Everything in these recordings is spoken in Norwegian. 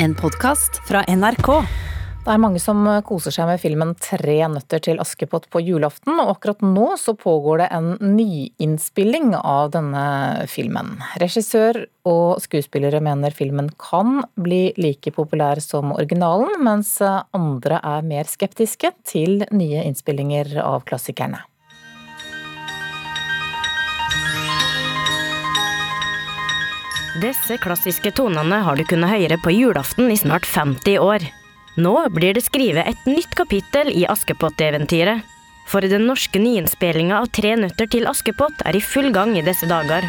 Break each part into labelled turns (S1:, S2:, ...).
S1: En podkast fra NRK.
S2: Det er mange som koser seg med filmen Tre nøtter til Askepott på julaften, og akkurat nå så pågår det en nyinnspilling av denne filmen. Regissør og skuespillere mener filmen kan bli like populær som originalen, mens andre er mer skeptiske til nye innspillinger av klassikerne.
S3: Disse klassiske tonene har du kunnet høre på julaften i snart 50 år. Nå blir det skrevet et nytt kapittel i Askepott-eventyret. For den norske nyinnspillinga av Tre nøtter til Askepott er i full gang i disse dager.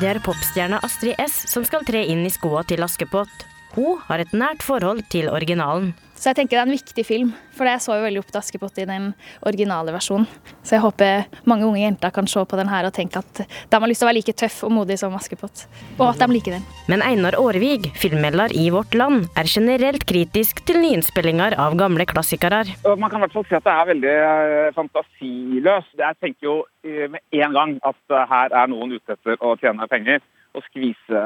S3: Det er popstjerna Astrid S som skal tre inn i skoa til Askepott. Hun har et nært forhold til originalen.
S4: Så jeg tenker det er en viktig film, for jeg så jo veldig opp til Askepott i den originale versjonen. Så jeg håper mange unge jenter kan se på den her og tenke at de har lyst til å være like tøff og modig som Askepott. Og at de liker den.
S3: Men Einar Aarevig, filmmelder i Vårt Land, er generelt kritisk til nyinnspillinger av gamle klassikere.
S5: Man kan i hvert fall si at det er veldig eh, fantasiløst. Jeg tenker jo eh, med en gang at eh, her er noen ute etter å tjene penger å skvise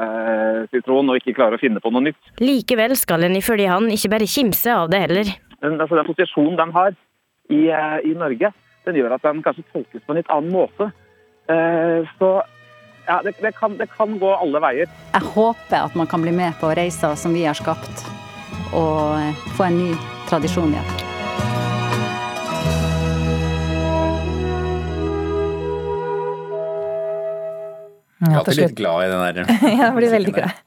S5: sitron og ikke klare å finne på noe nytt.
S3: Likevel skal en ifølge han ikke bare kimse av det heller.
S5: Den, altså, den posisjonen den har i, i, Norge, den gjør at den kanskje tolkes på en litt annen måte. Så ja, det, det, kan, det kan gå alle veier.
S6: Jeg håper at man kan bli med på reisa som vi har skapt, og få en ny tradisjon igjen.
S7: Jeg er alltid litt glad i den der.
S2: ja, jeg blir veldig glad.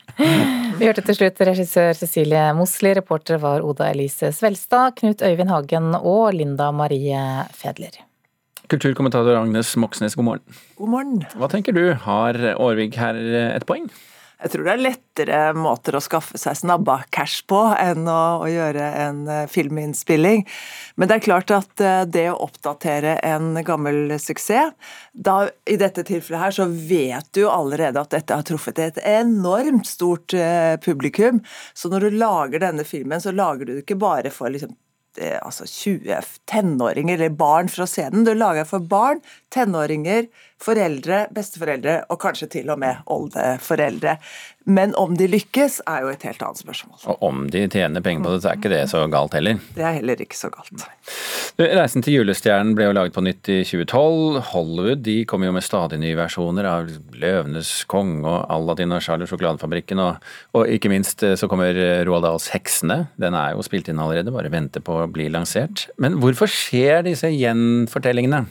S2: Vi hørte til slutt regissør Cecilie Mosli, reportere var Oda Elise Svelstad, Knut Øyvind Hagen og Linda Marie Fedler.
S7: Kulturkommentator Agnes Moxnes, god morgen.
S8: God morgen.
S7: Hva tenker du, har Aarvig her et poeng?
S8: Jeg tror det er lettere måter å skaffe seg snabba cash på enn å, å, gjøre en filminnspilling. Men det er klart at det å oppdatere en gammel suksess da, I dette tilfellet her så vet du allerede at dette har truffet et enormt stort publikum. Så når du lager denne filmen, så lager du det ikke bare for liksom altså 20 tenåringer eller barn fra scenen. Du lager for barn, tenåringer, foreldre, besteforeldre og kanskje til og med oldeforeldre. Men om de lykkes, er jo et helt annet spørsmål.
S7: Og om de tjener penger på det, så er ikke det så galt heller?
S8: Det er heller ikke så galt.
S7: Reisen til julestjernen ble jo laget på nytt i 2012. Hollywood de kommer jo med stadig nye versjoner av Løvenes konge og Aladdin og Charlie Sjokoladefabrikken. Og, og, ikke minst så kommer Roald Dahls Heksene. Den er jo spilt inn allerede, bare venter på å bli lansert. Men hvorfor skjer disse gjenfortellingene?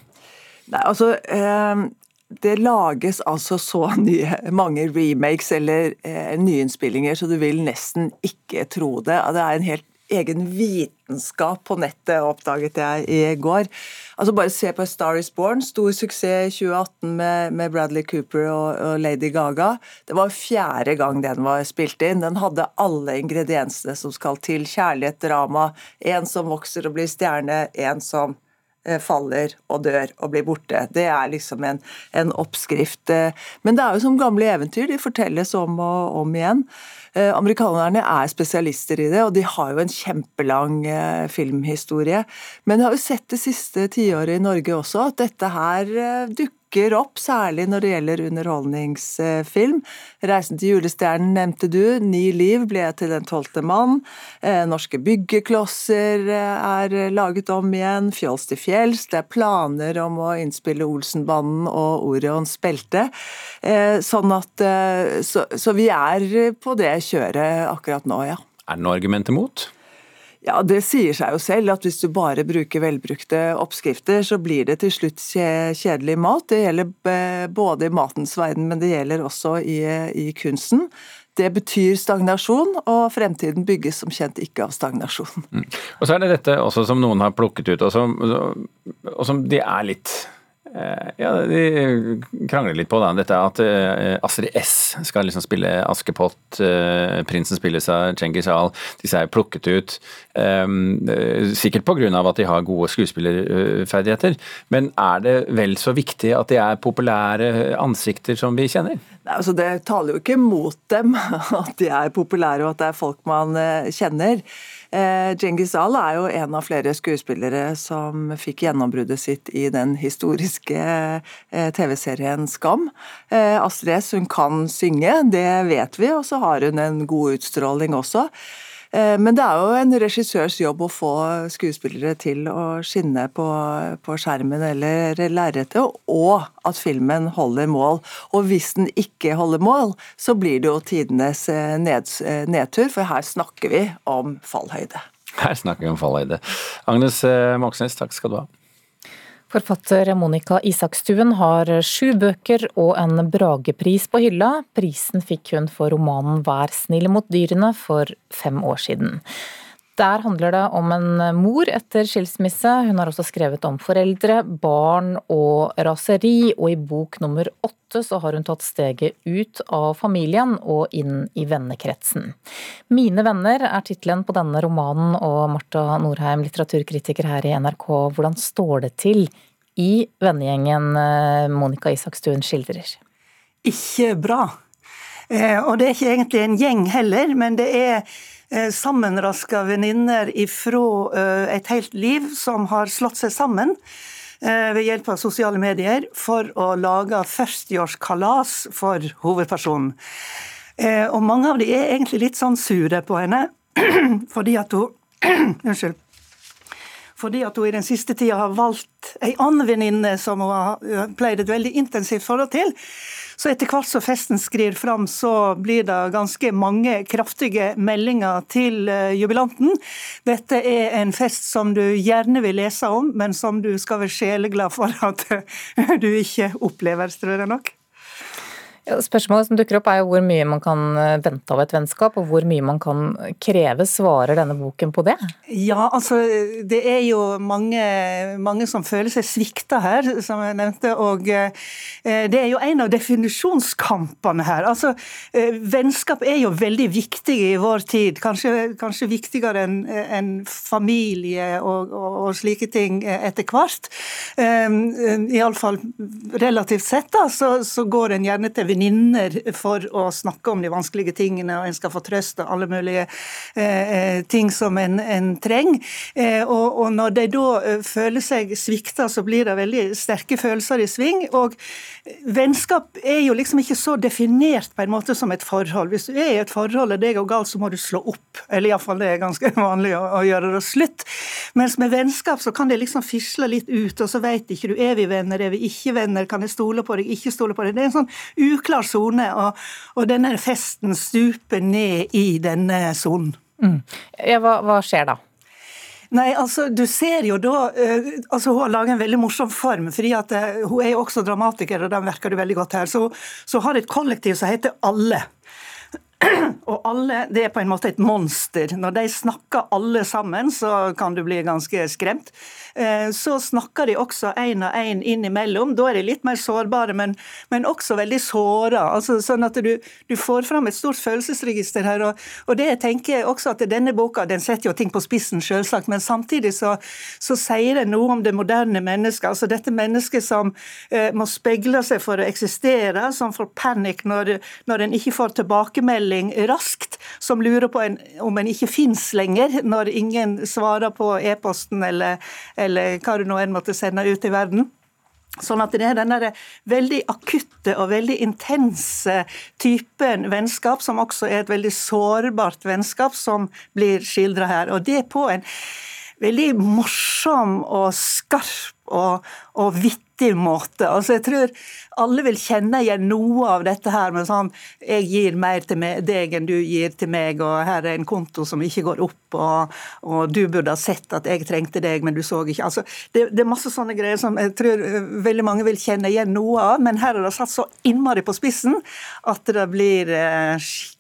S8: Nei, altså... Eh det lages altså så nye, mange remakes eller eh, nyinnspillinger, så du vil nesten ikke tro det. Det er en helt egen vitenskap på nettet, oppdaget jeg i går. Altså Bare se på Star Is Born, stor suksess i 2018 med, med Bradley Cooper og, og, Lady Gaga. Det var fjerde gang den var spilt inn. Den hadde alle ingrediensene som skal til. Kjærlighet, drama, en som vokser og blir stjerne, en som faller og dør og blir borte. Det er liksom en, en, oppskrift. Eh. Men det er jo som gamle eventyr, de fortelles om og om igjen. Eh, amerikanerne er spesialister i det, og de har jo en kjempelang filmhistorie. Men jeg har jo sett det siste tiåret i Norge også, at dette her dukker dukker opp, særlig når det gjelder underholdningsfilm. 'Reisen til julestjernen' nevnte du. 'Ni liv' ble til 'Den tolvte mann'. Eh, norske byggeklosser eh, er laget om igjen. 'Fjols til fjells'. Det er planer om å innspille Olsenbanden og Orions belte. Eh, sånn at så, så vi er på det kjøret akkurat nå, ja.
S7: Er det noe argument imot?
S8: Ja, Det sier seg jo selv at hvis du bare bruker velbrukte oppskrifter, så blir det til slutt kjedelig mat. Det gjelder både i matens verden, men det gjelder også i, i kunsten. Det betyr stagnasjon, og fremtiden bygges som kjent ikke av stagnasjon. Mm.
S7: Og Så er det dette også som noen har plukket ut, og som, og som de er litt ja, de krangler litt på da. dette at uh, Astrid S skal liksom spille Askepott, uh, prinsen spilles av Cengiz Al. Disse er plukket ut sikkert pga. at de har gode skuespillerferdigheter. Men er det vel så viktig at de er populære ansikter som vi kjenner?
S8: Altså, det taler jo ikke mot dem at de er populære og at det er folk man eh, kjenner. Eh, Djengis Al er jo en av flere skuespillere som fikk gjennombruddet sitt i den historiske eh, TV-serien Skam. Eh, Astrid S hun kan synge, det vet vi, og så har hun en god utstråling også. Eh, men det er jo en regissørs jobb å få skuespillere til å skinne på, på skjermen eller lerretet, og at filmen holder mål. Og hvis den ikke holder mål, så blir det jo tidenes eh, ned, eh, nedtur, for her snakker vi om fallhøyde.
S7: Her snakker vi om fallhøyde. Agnes Moxnes, takk skal du ha.
S2: Forfatter Monica Isakstuen har sju bøker og en Bragepris på hylla. Prisen fikk hun for romanen Vær snill mot dyrene for fem år siden. Der handler det om en mor etter skilsmisse. Hun har også skrevet om foreldre, barn og raseri, og i bok nummer åtte så har hun tatt steget ut av familien og inn i vennekretsen. Mine venner er tittelen på denne romanen, og Marta Norheim, litteraturkritiker her i NRK, hvordan står det til i vennegjengen eh, Monica Isakstuen skildrer?
S9: Ikke bra. Eh, og det er ikke egentlig en gjeng heller, men det er sammenraska venninner ifra eh, et helt liv som har slått seg sammen eh, ved hjelp av sosiale medier for å lage 40-årskalas for hovedpersonen. Og mange av de er egentlig litt sånn sure på henne, fordi at hun Unnskyld. Fordi at hun i den siste tida har valgt ei annen venninne som hun har pleid et veldig intensivt forhold til. Så etter hvert som festen skrir fram, så blir det ganske mange kraftige meldinger til eh, jubilanten. Dette er en fest som du gjerne vil lese om, men som du skal være sjeleglad for at du ikke opplever, tror jeg nok.
S2: Spørsmålet som dukker opp er jo hvor mye man kan eh, vente av et vennskap, og hvor mye man kan kreve. Svarer denne boken på det?
S9: Ja, altså det er jo mange, mange som føler seg svikta her, som jeg nevnte. Og eh, det er jo en av definisjonskampene her. Altså, eh, vennskap er jo veldig viktig i vår tid. Kanskje, kanskje viktigere enn en familie og, og, og, slike ting etter hvert. Iallfall relativt sett, da, så, så går en gjerne til venninner for å snakke om de vanskelige tingene, og en skal få trøst og alle mulige eh, eh, ting som en, en trenger. Eh, og, og, når de da eh, føler seg svikta, så blir det veldig sterke følelser i sving. Og vennskap er jo liksom ikke så definert på en måte som et forhold. Hvis du er i et forhold og det går galt, så må du slå opp. Eller iallfall det er ganske vanlig å, å gjøre det slutt. Mens med vennskap så kan det liksom fisle litt ut, og så veit ikke du er vi venner, er vi ikke venner, kan jeg stole på deg, ikke stole på deg. Det er en sånn uklar sone, og, og, denne festen stuper ned i denne sonen. Mm.
S2: Ja, hva, hva skjer da?
S9: Nei, altså, du ser jo da uh, altså Hun har laget en veldig morsom form, fordi at uh, hun er jo også dramatiker, og den virker det veldig godt her. Så, hun har et kollektiv som heter Alle. Og alle, det er på en måte et monster. Når de snakker alle sammen, så kan du bli ganske skremt. Eh, så snakker de også én og én innimellom. Da er de litt mer sårbare, men, men også veldig såra. Altså, sånn at du, du, får fram et stort følelsesregister her. Og, og, det jeg tenker også at denne boka den setter jo ting på spissen, selvsagt, men samtidig så, så sier det noe om det moderne mennesket. Altså dette mennesket som eh, må speile seg for å eksistere, som får panikk når, når en ikke får tilbakemelding melding raskt som lurer på en, om en ikke fins lenger, når ingen svarer på e-posten eller, eller hva du nå enn måtte sende ut i verden. Sånn at det er den veldig akutte og veldig intense typen vennskap, som også er et veldig sårbart vennskap, som blir skildra her. Og det på en veldig morsom og skarp og, og vittig måte. Altså jeg tror alle vil kjenne igjen noe av dette her med sånn Jeg gir mer til deg enn du gir til meg, og her er en konto som ikke går opp, og, og du burde ha sett at jeg trengte deg, men du så ikke. Altså, det, det, er masse sånne greier som jeg tror eh, veldig mange vil kjenne igjen noe av, men her er det satt så innmari på spissen at det blir eh,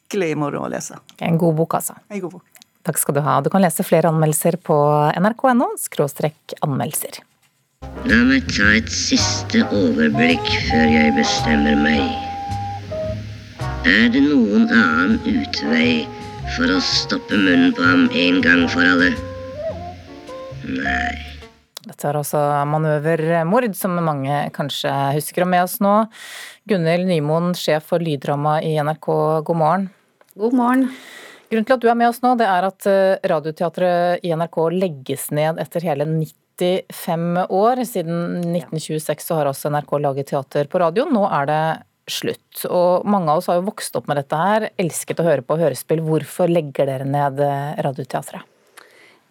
S9: skikkelig moro å lese.
S2: En god bok, altså.
S9: En god bok.
S2: Takk skal du ha. Du kan lese flere anmeldelser på nrk.no anmeldelser.
S10: La meg ta et siste overblikk før jeg bestemmer meg. Er det noen annen utvei for å stoppe munnen på ham en gang for alle? Nei.
S2: Dette er altså manøvermord, som mange kanskje husker. Og med oss nå, Gunhild Nymoen, sjef for lyddrama i NRK, god morgen.
S11: God morgen.
S2: Grunnen til at du er med oss nå, det er at eh, Radioteatret i NRK legges ned etter hele 95 år. Siden 1926 så har også NRK laget teater på radio. Nå er det slutt. Og mange av oss har jo vokst opp med dette her, elsket å høre på hørespill. Hvorfor legger dere ned eh, Radioteatret?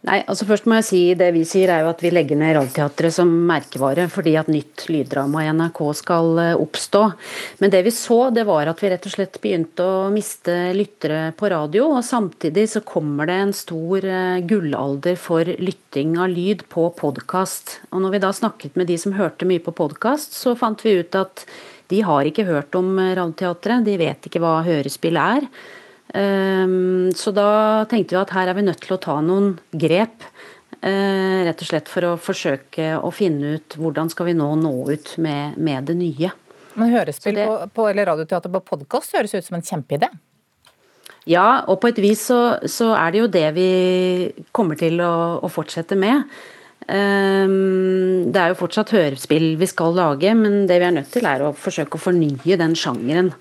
S11: Nei, altså Først må jeg si det vi sier er jo at vi legger ned Radioteatret som merkevare fordi at nytt lyddrama i NRK skal eh, oppstå. Men det vi så, det var at vi rett og slett begynte å miste lyttere på radio. Og samtidig så kommer det en stor eh, gullalder for lytting av lyd på podkast. Og når vi da snakket med de som hørte mye på podkast, så fant vi ut at de har ikke hørt om Radioteatret, de vet ikke hva hørespill er. Ehm, så da tenkte vi at her er vi nødt til å ta noen grep. Eh, rett og slett for å forsøke å finne ut hvordan skal vi nå nå ut med, med det nye.
S2: Men hørespill det, på, på, eller radioteater på podkast høres ut som en kjempeidé?
S11: Ja, og på et vis så, så, er det jo det vi kommer til å, å fortsette med. Ehm, det er jo fortsatt hørespill vi skal lage, men det vi er nødt til er å forsøke å fornye den sjangeren.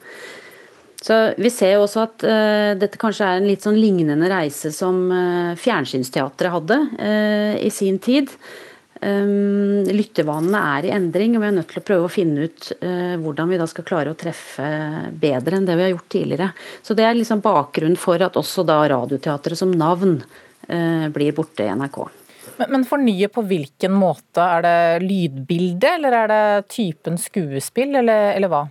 S11: Så Vi ser jo også at uh, dette kanskje er en litt sånn lignende reise som uh, Fjernsynsteatret hadde uh, i sin tid. Um, lyttevanene er i endring, og vi er nødt til å prøve å finne ut hvordan vi da skal klare å treffe bedre enn det vi har gjort tidligere. Så Det er liksom bakgrunnen for at også da Radioteatret som navn blir borte i NRK.
S2: Men, men fornye på hvilken måte? Er det lydbildet, eller er det typen skuespill, eller, eller hva?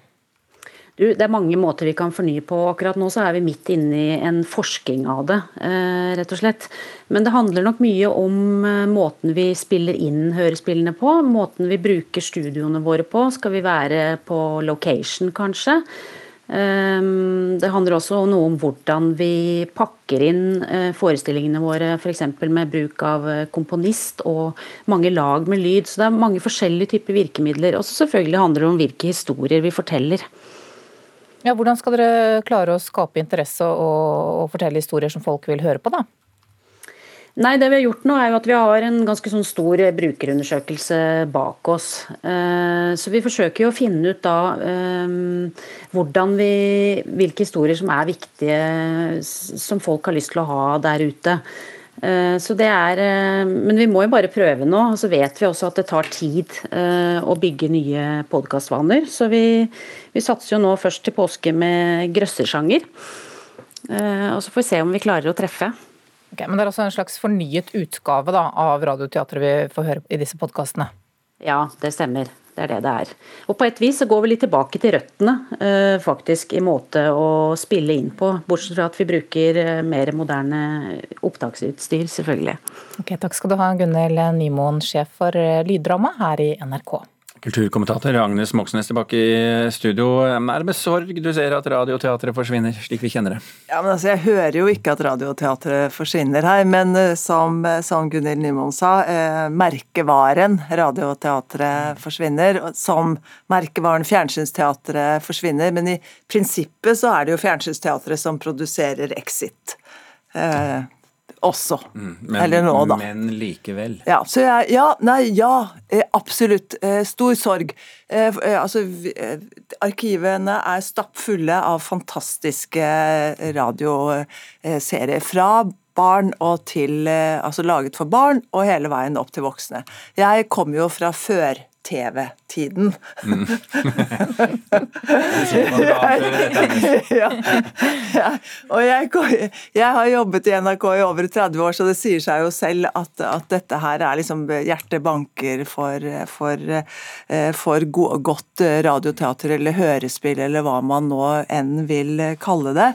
S11: Du, det er mange måter vi kan fornye på. Akkurat nå så er vi midt inne i en forsking av det, eh, rett og slett. Men det handler nok mye om eh, måten vi spiller inn hørespillene på. Måten vi bruker studioene våre på. Skal vi være på location, kanskje? Ehm, det handler også noe om hvordan vi pakker inn eh, forestillingene våre, f.eks. med bruk av komponist og mange lag med lyd. Så det er mange forskjellige typer virkemidler. Og selvfølgelig handler det om hvilke historier vi forteller.
S2: Ja, hvordan skal dere klare å skape interesse og, og, fortelle historier som folk vil høre på, da?
S11: Nei, det vi har gjort nå er jo at vi har en ganske sånn stor brukerundersøkelse bak oss. Eh, så vi forsøker jo å finne ut da eh, vi, hvilke historier som er viktige, som folk har lyst til å ha der ute. Eh, så det er, eh, men vi må jo bare prøve nå. og Så vet vi også at det tar tid eh, å bygge nye podkastvaner. Så vi, vi, satser jo nå først til påske med grøssersjanger. Og så får vi se om vi klarer å treffe.
S2: Okay, men det er også en slags fornyet utgave da, av Radioteatret vi får høre i disse podkastene?
S11: Ja, det stemmer. Det er det det er. Og på et vis så går vi litt tilbake til røttene, eh, faktisk, i måte å spille inn på. Bortsett fra at vi bruker eh, mer moderne opptaksutstyr, selvfølgelig.
S2: Ok, Takk skal du ha, Gunhild Nymoen, sjef for eh, lyddrama her i NRK.
S7: Kulturkommentator Agnes Moxnes tilbake i studio. Er det med sorg du ser at Radioteatret forsvinner, slik vi kjenner det?
S8: Ja, men altså, Jeg hører jo ikke at Radioteatret forsvinner her, men eh, som, eh, som Gunhild Nymoen sa, eh, merkevaren Radioteatret forsvinner. Som merkevaren Fjernsynsteatret forsvinner. Men i prinsippet så er det jo Fjernsynsteatret som produserer Exit. Eh, også. Mm,
S7: men,
S8: Eller nå, da.
S7: Men likevel.
S8: Ja, jeg, ja, nei, ja, eh, absolutt. Eh, stor sorg. Eh, altså, arkivene er stappfulle av fantastiske radioserier. Fra barn og til Altså laget for barn og hele veien opp til voksne. Jeg kom jo fra før TV-tiden. Mm. ja, ja. Og jeg, jeg, har jobbet i NRK i over 30 år, så det sier seg jo selv at, at dette her er liksom hjertebanker for, for, eh, for godt radioteater eller hørespill eller hva man nå enn vil kalle det.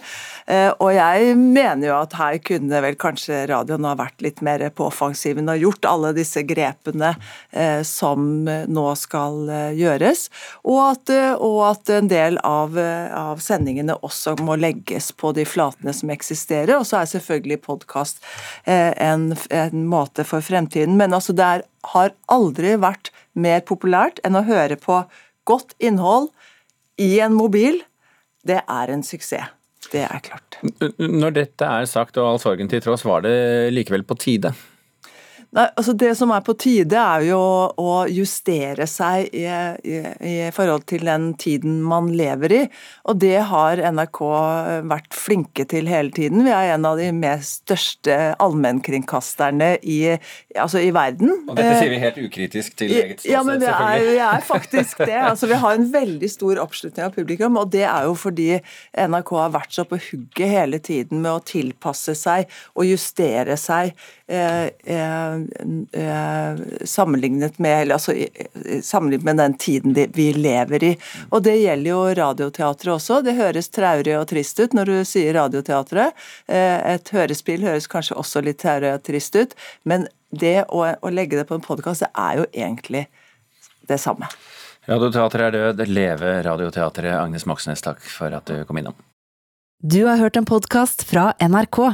S8: Eh, og jeg mener jo at her kunne vel kanskje radioen ha vært litt mer på offensiven og gjort alle disse grepene eh, som nå skal eh, gjøres, og at, og at en del av, av, sendingene også må legges på de flatene som eksisterer. Og så er selvfølgelig podkast en, en, måte for fremtiden. Men altså det er, har aldri vært mer populært enn å høre på godt innhold i en mobil. Det er en suksess. Det er klart.
S7: Når dette er sagt og all sorgen til tross, var det likevel på tide?
S8: Nei, altså Det som er på tide, er jo å justere seg i, i, i, forhold til den tiden man lever i. Og det har NRK vært flinke til hele tiden. Vi er en av de mest største allmennkringkasterne i, altså i verden.
S7: Og dette sier vi helt ukritisk til eget ståsted,
S8: ja, men vi er, vi er faktisk det. Altså, vi har en veldig stor oppslutning av publikum, og det er jo fordi NRK har vært så på hugget hele tiden med å tilpasse seg og justere seg. Eh, eh, Eh, sammenlignet med, altså, sammenlignet med den tiden vi lever i. Og Det gjelder jo radioteatret også. Det høres traurig og trist ut når du sier radioteatret. Eh, et hørespill høres kanskje også litt traurig og trist ut, men det å, å legge det på en podkast, det er jo egentlig det samme.
S7: Radioteatret er død. Leve Radioteatret. Agnes Moxnes, takk for at du kom innom.
S1: Du har hørt en podkast fra NRK.